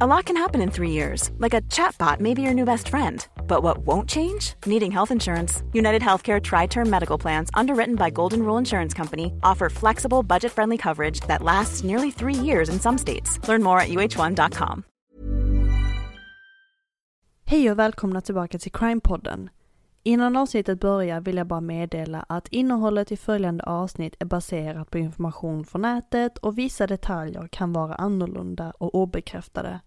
A lot can happen in three years, like a chatbot may be your new best friend. But what won't change? Needing health insurance. United Healthcare Tri Term Medical Plans, underwritten by Golden Rule Insurance Company, offer flexible, budget friendly coverage that lasts nearly three years in some states. Learn more at uh1.com. Hej och välkomna tillbaka till Crime-podden. Innan avsnittet börjar vill jag bara meddela att innehållet i följande avsnitt är baserat på information från nätet och vissa detaljer kan vara annorlunda och obekräftade.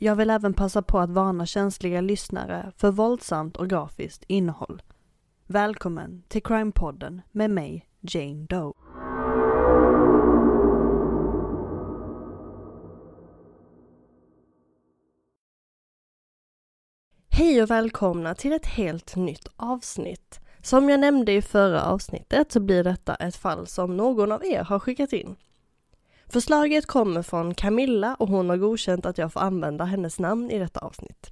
Jag vill även passa på att varna känsliga lyssnare för våldsamt och grafiskt innehåll. Välkommen till Crime-podden med mig, Jane Doe. Hej och välkomna till ett helt nytt avsnitt. Som jag nämnde i förra avsnittet så blir detta ett fall som någon av er har skickat in. Förslaget kommer från Camilla och hon har godkänt att jag får använda hennes namn i detta avsnitt.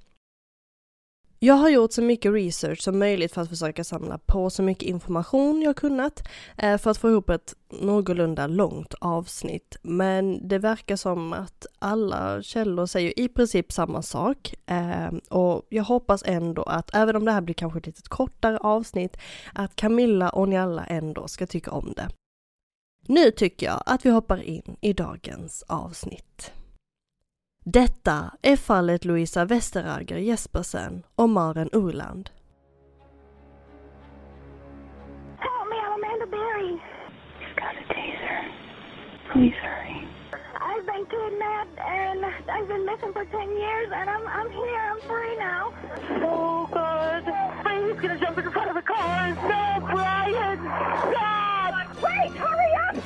Jag har gjort så mycket research som möjligt för att försöka samla på så mycket information jag kunnat eh, för att få ihop ett någorlunda långt avsnitt. Men det verkar som att alla källor säger i princip samma sak eh, och jag hoppas ändå att även om det här blir kanske ett lite kortare avsnitt att Camilla och ni alla ändå ska tycka om det. Nu tycker jag att vi hoppar in i dagens avsnitt. Detta är fallet Louisa Westerhager Jespersen och Maren Urland. Help me, I'm Amanda Berry. You've got a taser. Please hurry. I've been kidnapped and I've been missing for 10 years and I'm, I'm here, I'm free now. Oh, God. He's gonna jump in front of the car. No, Brian! Stop! Wait, hurry up!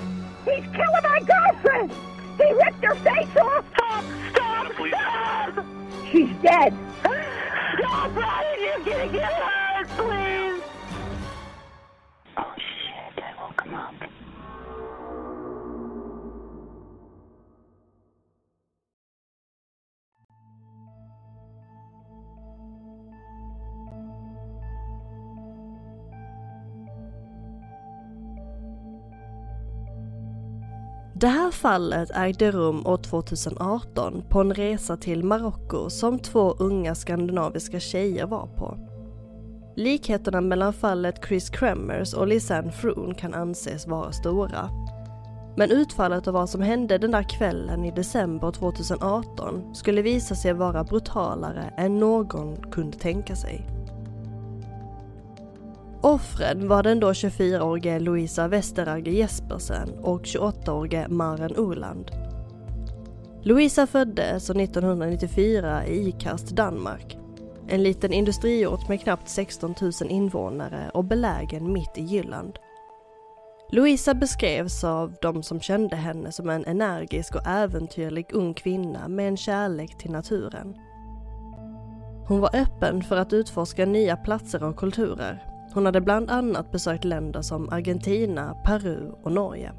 He's killing my girlfriend! He ripped her face off! Stop! Stop! Stop! She's dead! No, Brian, you're gonna get hurt, please! Det här fallet ägde rum år 2018 på en resa till Marocko som två unga skandinaviska tjejer var på. Likheterna mellan fallet Chris Kremers och Lisanne Froon kan anses vara stora. Men utfallet av vad som hände den där kvällen i december 2018 skulle visa sig vara brutalare än någon kunde tänka sig. Offren var den då 24-årige Louisa Westerhager Jespersen och 28-årige Maren Oland. Louisa föddes 1994 i Ikast, Danmark. En liten industriort med knappt 16 000 invånare och belägen mitt i Jylland. Louisa beskrevs av de som kände henne som en energisk och äventyrlig ung kvinna med en kärlek till naturen. Hon var öppen för att utforska nya platser och kulturer hon hade bland annat besökt länder som Argentina, Peru och Norge.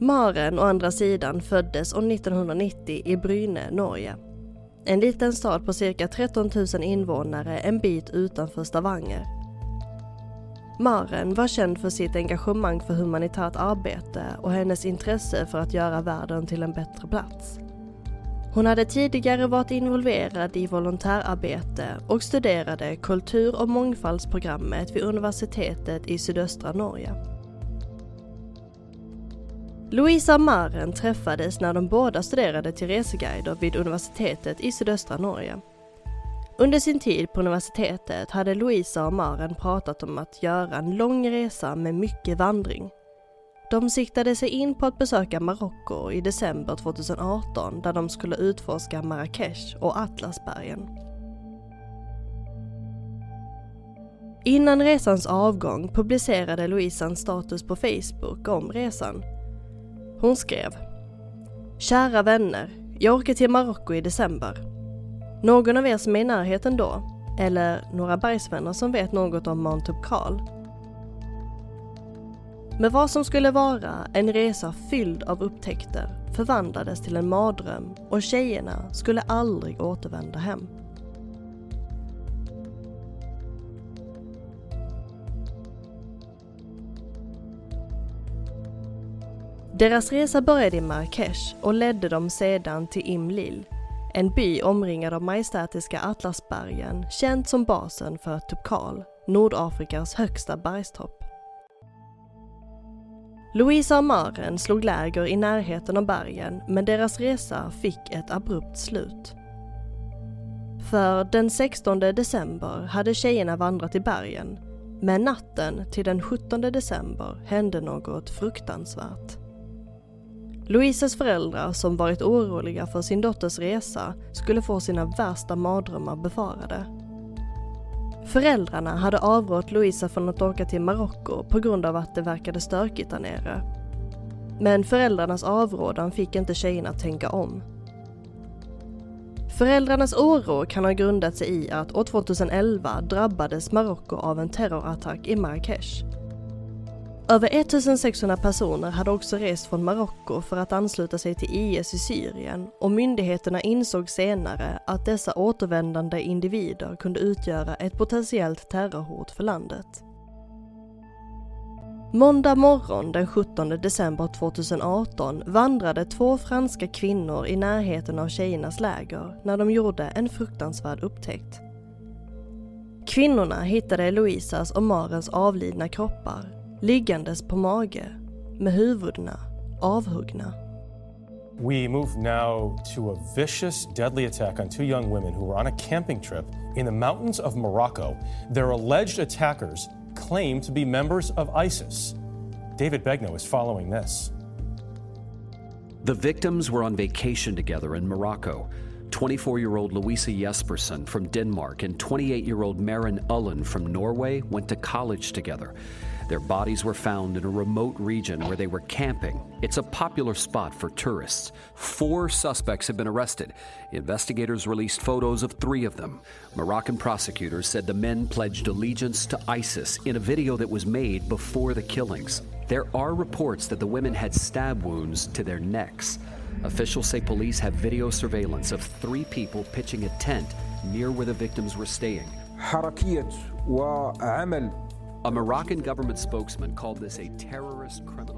Maren å andra sidan föddes år 1990 i Bryne, Norge. En liten stad på cirka 13 000 invånare en bit utanför Stavanger. Maren var känd för sitt engagemang för humanitärt arbete och hennes intresse för att göra världen till en bättre plats. Hon hade tidigare varit involverad i volontärarbete och studerade kultur och mångfaldsprogrammet vid universitetet i sydöstra Norge. Louisa och Maren träffades när de båda studerade till reseguider vid universitetet i sydöstra Norge. Under sin tid på universitetet hade Louisa och Maren pratat om att göra en lång resa med mycket vandring. De siktade sig in på att besöka Marocko i december 2018 där de skulle utforska Marrakesh och Atlasbergen. Innan resans avgång publicerade Louisa en status på Facebook om resan. Hon skrev Kära vänner, jag åker till Marocko i december. Någon av er som är i närheten då? Eller några bergsvänner som vet något om Mount Tubkal? Men vad som skulle vara en resa fylld av upptäckter förvandlades till en mardröm och tjejerna skulle aldrig återvända hem. Deras resa började i Marrakesh och ledde dem sedan till Imlil, en by omringad av majestätiska Atlasbergen, känd som basen för Tupkal, Nordafrikas högsta bergstopp. Louisa och Maren slog läger i närheten av bergen, men deras resa fick ett abrupt slut. För den 16 december hade tjejerna vandrat i bergen, men natten till den 17 december hände något fruktansvärt. Louises föräldrar som varit oroliga för sin dotters resa skulle få sina värsta mardrömmar befarade. Föräldrarna hade avrått Louisa från att åka till Marocko på grund av att det verkade stökigt där nere. Men föräldrarnas avrådan fick inte tjejerna att tänka om. Föräldrarnas oro kan ha grundat sig i att år 2011 drabbades Marocko av en terrorattack i Marrakesh över 1600 personer hade också rest från Marocko för att ansluta sig till IS i Syrien och myndigheterna insåg senare att dessa återvändande individer kunde utgöra ett potentiellt terrorhot för landet. Måndag morgon den 17 december 2018 vandrade två franska kvinnor i närheten av tjejernas läger när de gjorde en fruktansvärd upptäckt. Kvinnorna hittade Louisas och Marens avlidna kroppar liggandes på mage med huvudena avhuggna. We move now to a vicious, deadly attack on two young women who were on a camping trip in the mountains of Morocco. Their alleged attackers claim to be members of ISIS. David Begno is following this. The victims were on vacation together in Morocco. 24 year old Louisa Jespersen from Denmark and 28 year old Marin Ullen from Norway went to college together. Their bodies were found in a remote region where they were camping. It's a popular spot for tourists. Four suspects have been arrested. Investigators released photos of three of them. Moroccan prosecutors said the men pledged allegiance to ISIS in a video that was made before the killings. There are reports that the women had stab wounds to their necks. Officials say police have video surveillance of three people pitching a tent near where the victims were staying. حركية وعمل a Moroccan government spokesman called this a terrorist criminal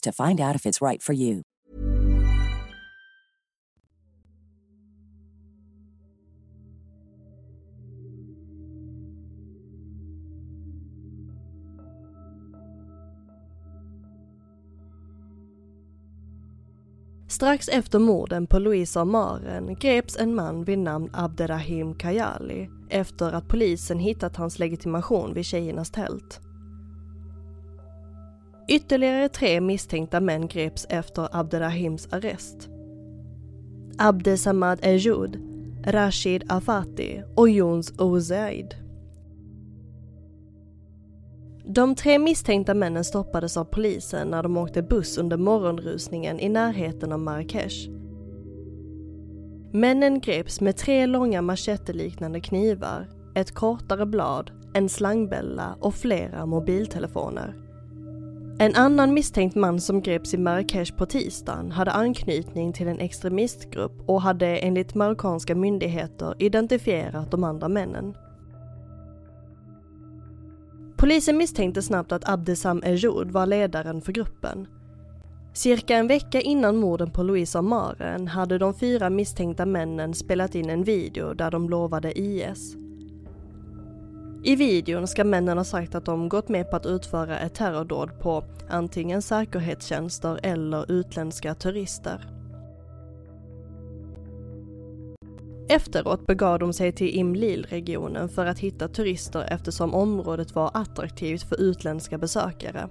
to find out if it's right for you. Strax efter morden på Louisa och Maren greps en man vid namn Abderrahim Kayali efter att polisen hittat hans legitimation vid tjejernas tält. Ytterligare tre misstänkta män greps efter Abderrahims arrest. Abdesamad Ejoud, Rashid Afati och Jons Ozeid. De tre misstänkta männen stoppades av polisen när de åkte buss under morgonrusningen i närheten av Marrakesh. Männen greps med tre långa macheteliknande knivar, ett kortare blad, en slangbälla och flera mobiltelefoner. En annan misstänkt man som greps i Marrakesh på tisdagen hade anknytning till en extremistgrupp och hade enligt marockanska myndigheter identifierat de andra männen. Polisen misstänkte snabbt att Abdesam Ejoud var ledaren för gruppen. Cirka en vecka innan morden på Louise Maren hade de fyra misstänkta männen spelat in en video där de lovade IS. I videon ska männen ha sagt att de gått med på att utföra ett terrordåd på antingen säkerhetstjänster eller utländska turister. Efteråt begav de sig till Imlil-regionen för att hitta turister eftersom området var attraktivt för utländska besökare.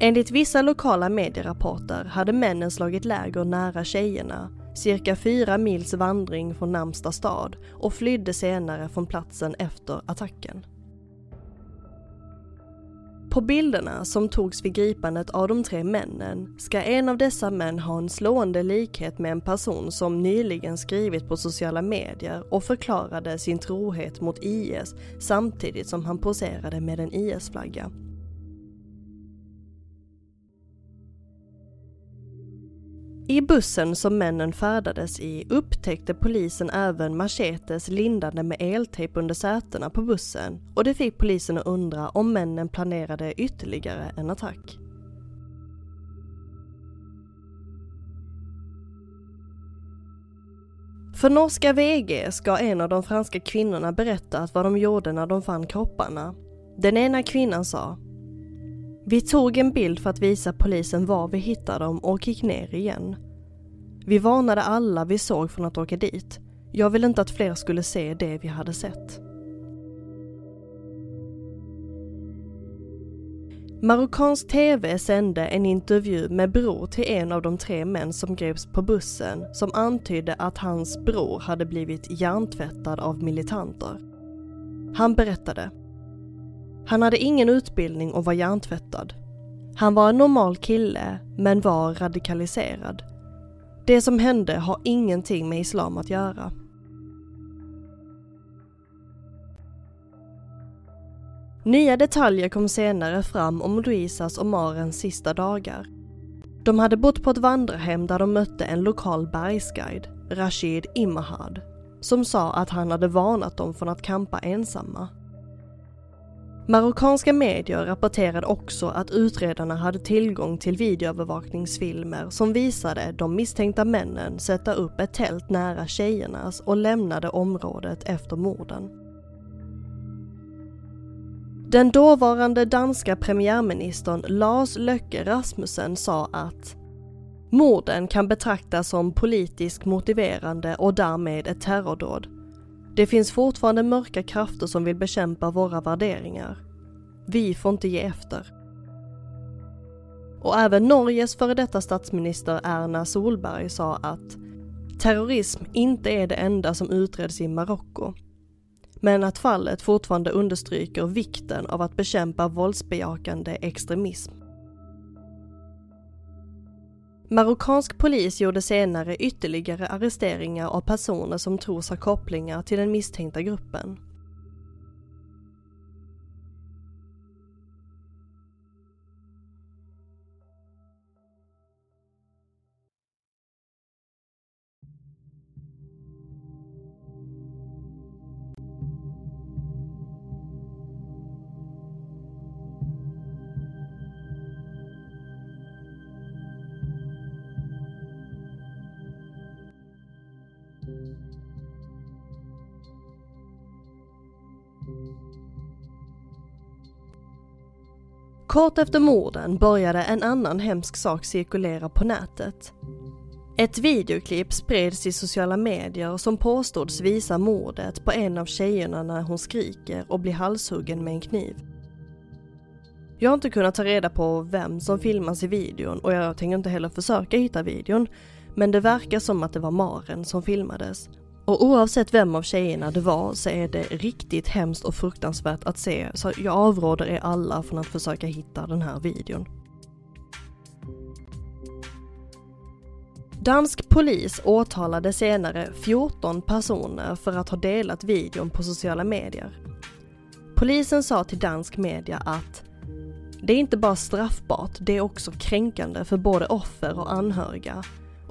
Enligt vissa lokala medierapporter hade männen slagit läger nära tjejerna, cirka fyra mils vandring från närmsta stad och flydde senare från platsen efter attacken. På bilderna som togs vid gripandet av de tre männen ska en av dessa män ha en slående likhet med en person som nyligen skrivit på sociala medier och förklarade sin trohet mot IS samtidigt som han poserade med en IS-flagga. I bussen som männen färdades i upptäckte polisen även machetes lindade med eltejp under sätena på bussen och det fick polisen att undra om männen planerade ytterligare en attack. För norska VG ska en av de franska kvinnorna berättat vad de gjorde när de fann kropparna. Den ena kvinnan sa vi tog en bild för att visa polisen var vi hittade dem och gick ner igen. Vi varnade alla vi såg från att åka dit. Jag ville inte att fler skulle se det vi hade sett. Marockansk TV sände en intervju med bror till en av de tre män som greps på bussen som antydde att hans bror hade blivit hjärntvättad av militanter. Han berättade han hade ingen utbildning och var hjärntvättad. Han var en normal kille, men var radikaliserad. Det som hände har ingenting med islam att göra. Nya detaljer kom senare fram om Luisas och Marens sista dagar. De hade bott på ett vandrarhem där de mötte en lokal bergsguide, Rashid Imahad, som sa att han hade varnat dem från att kampa ensamma. Marockanska medier rapporterade också att utredarna hade tillgång till videoövervakningsfilmer som visade de misstänkta männen sätta upp ett tält nära tjejernas och lämnade området efter morden. Den dåvarande danska premiärministern Lars Løkke Rasmussen sa att morden kan betraktas som politiskt motiverande och därmed ett terrordåd det finns fortfarande mörka krafter som vill bekämpa våra värderingar. Vi får inte ge efter. Och även Norges före detta statsminister Erna Solberg sa att terrorism inte är det enda som utreds i Marocko. Men att fallet fortfarande understryker vikten av att bekämpa våldsbejakande extremism. Marockansk polis gjorde senare ytterligare arresteringar av personer som tros ha kopplingar till den misstänkta gruppen. Kort efter morden började en annan hemsk sak cirkulera på nätet. Ett videoklipp spreds i sociala medier som påstods visa mordet på en av tjejerna när hon skriker och blir halshuggen med en kniv. Jag har inte kunnat ta reda på vem som filmas i videon och jag tänker inte heller försöka hitta videon. Men det verkar som att det var Maren som filmades. Och oavsett vem av tjejerna det var så är det riktigt hemskt och fruktansvärt att se så jag avråder er alla från att försöka hitta den här videon. Dansk polis åtalade senare 14 personer för att ha delat videon på sociala medier. Polisen sa till dansk media att det är inte bara straffbart, det är också kränkande för både offer och anhöriga.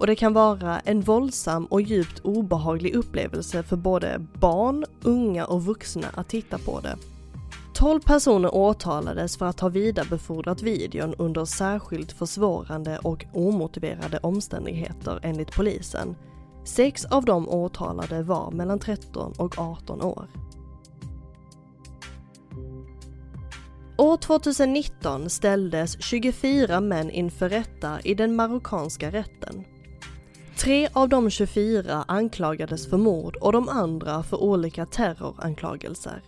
Och det kan vara en våldsam och djupt obehaglig upplevelse för både barn, unga och vuxna att titta på det. 12 personer åtalades för att ha vidarebefordrat videon under särskilt försvårande och omotiverade omständigheter enligt polisen. Sex av de åtalade var mellan 13 och 18 år. År 2019 ställdes 24 män inför rätta i den marockanska rätten. Tre av de 24 anklagades för mord och de andra för olika terroranklagelser.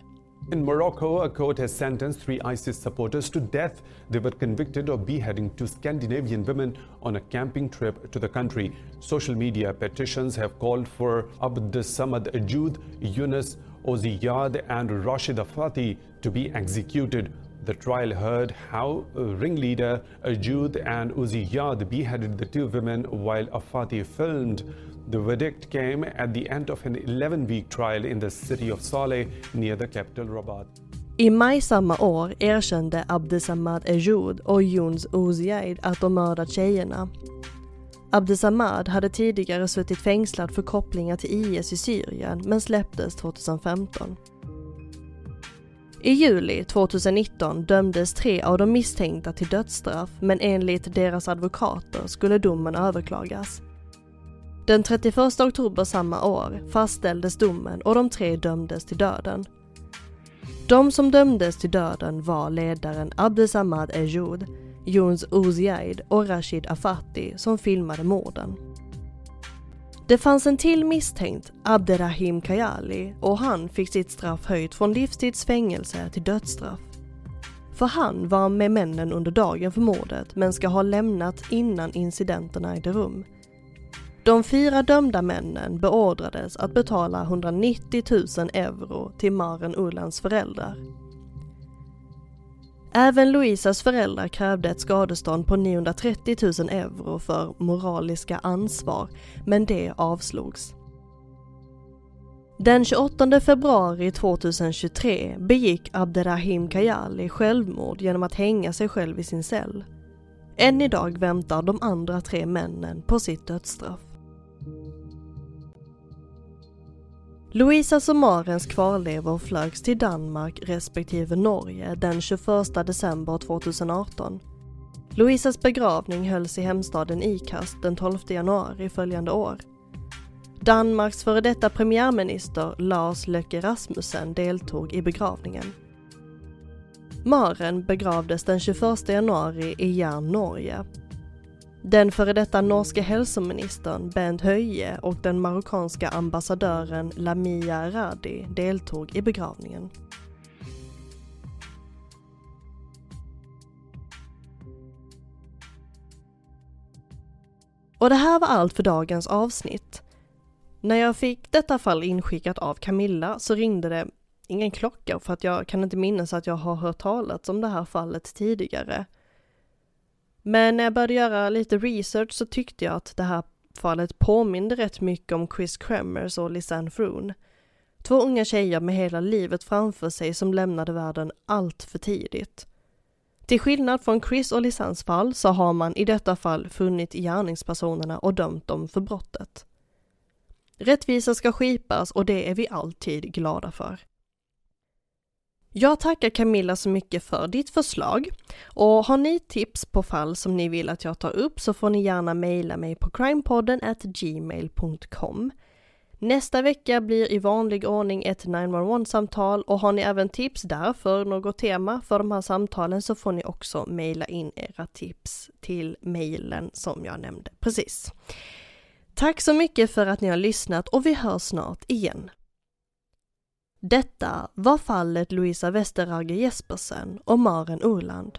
In Morocco, a court has sentenced three ISIS supporters to death. They were convicted of beheading two Scandinavian women on a camping trip to the country. Social media petitions have called for Abd Samad Ajoud, Yunus Oziyad, and Rashida Fati to be executed. The trial heard how ringleader Ajud and Uzi Yad beheaded the two women while Afati filmed. The verdict came at the end of an 11-week trial in the city of Saleh near the capital Rabat. I maj samma år erkände Abdesamad Ejoud och Younes Ouziaid att de mördat tjejerna. Abdesamad hade tidigare suttit fängslad för kopplingar till IS i Syrien men släpptes 2015. I juli 2019 dömdes tre av de misstänkta till dödsstraff men enligt deras advokater skulle domen överklagas. Den 31 oktober samma år fastställdes domen och de tre dömdes till döden. De som dömdes till döden var ledaren Abdesamad Ejoud, Jons Ouziaid och Rashid Afati som filmade morden. Det fanns en till misstänkt, Abderrahim Kayali, och han fick sitt straff höjt från livstidsfängelse till dödsstraff. För han var med männen under dagen för mordet men ska ha lämnat innan incidenterna ägde rum. De fyra dömda männen beordrades att betala 190 000 euro till Maren Ullans föräldrar. Även Louisas föräldrar krävde ett skadestånd på 930 000 euro för moraliska ansvar, men det avslogs. Den 28 februari 2023 begick Abderrahim Kayali självmord genom att hänga sig själv i sin cell. Än idag väntar de andra tre männen på sitt dödsstraff. Louisa och Marens kvarlevor flögs till Danmark respektive Norge den 21 december 2018. Louisas begravning hölls i hemstaden Ikast den 12 januari följande år. Danmarks före detta premiärminister Lars Løkke Rasmussen deltog i begravningen. Maren begravdes den 21 januari i Jern, Norge den före detta norske hälsoministern Bent Höje och den marockanska ambassadören Lamia Radi deltog i begravningen. Och det här var allt för dagens avsnitt. När jag fick detta fall inskickat av Camilla så ringde det ingen klocka för att jag kan inte minnas att jag har hört talas om det här fallet tidigare. Men när jag började göra lite research så tyckte jag att det här fallet påminde rätt mycket om Chris Kremers och Lisanne Froon. Två unga tjejer med hela livet framför sig som lämnade världen allt för tidigt. Till skillnad från Chris och Lisannes fall så har man i detta fall funnit gärningspersonerna och dömt dem för brottet. Rättvisa ska skipas och det är vi alltid glada för. Jag tackar Camilla så mycket för ditt förslag och har ni tips på fall som ni vill att jag tar upp så får ni gärna mejla mig på crimepodden gmail.com. Nästa vecka blir i vanlig ordning ett 911-samtal och har ni även tips där för något tema för de här samtalen så får ni också mejla in era tips till mejlen som jag nämnde precis. Tack så mycket för att ni har lyssnat och vi hörs snart igen. Detta var fallet Louisa Westerhager Jespersen och Maren Urland.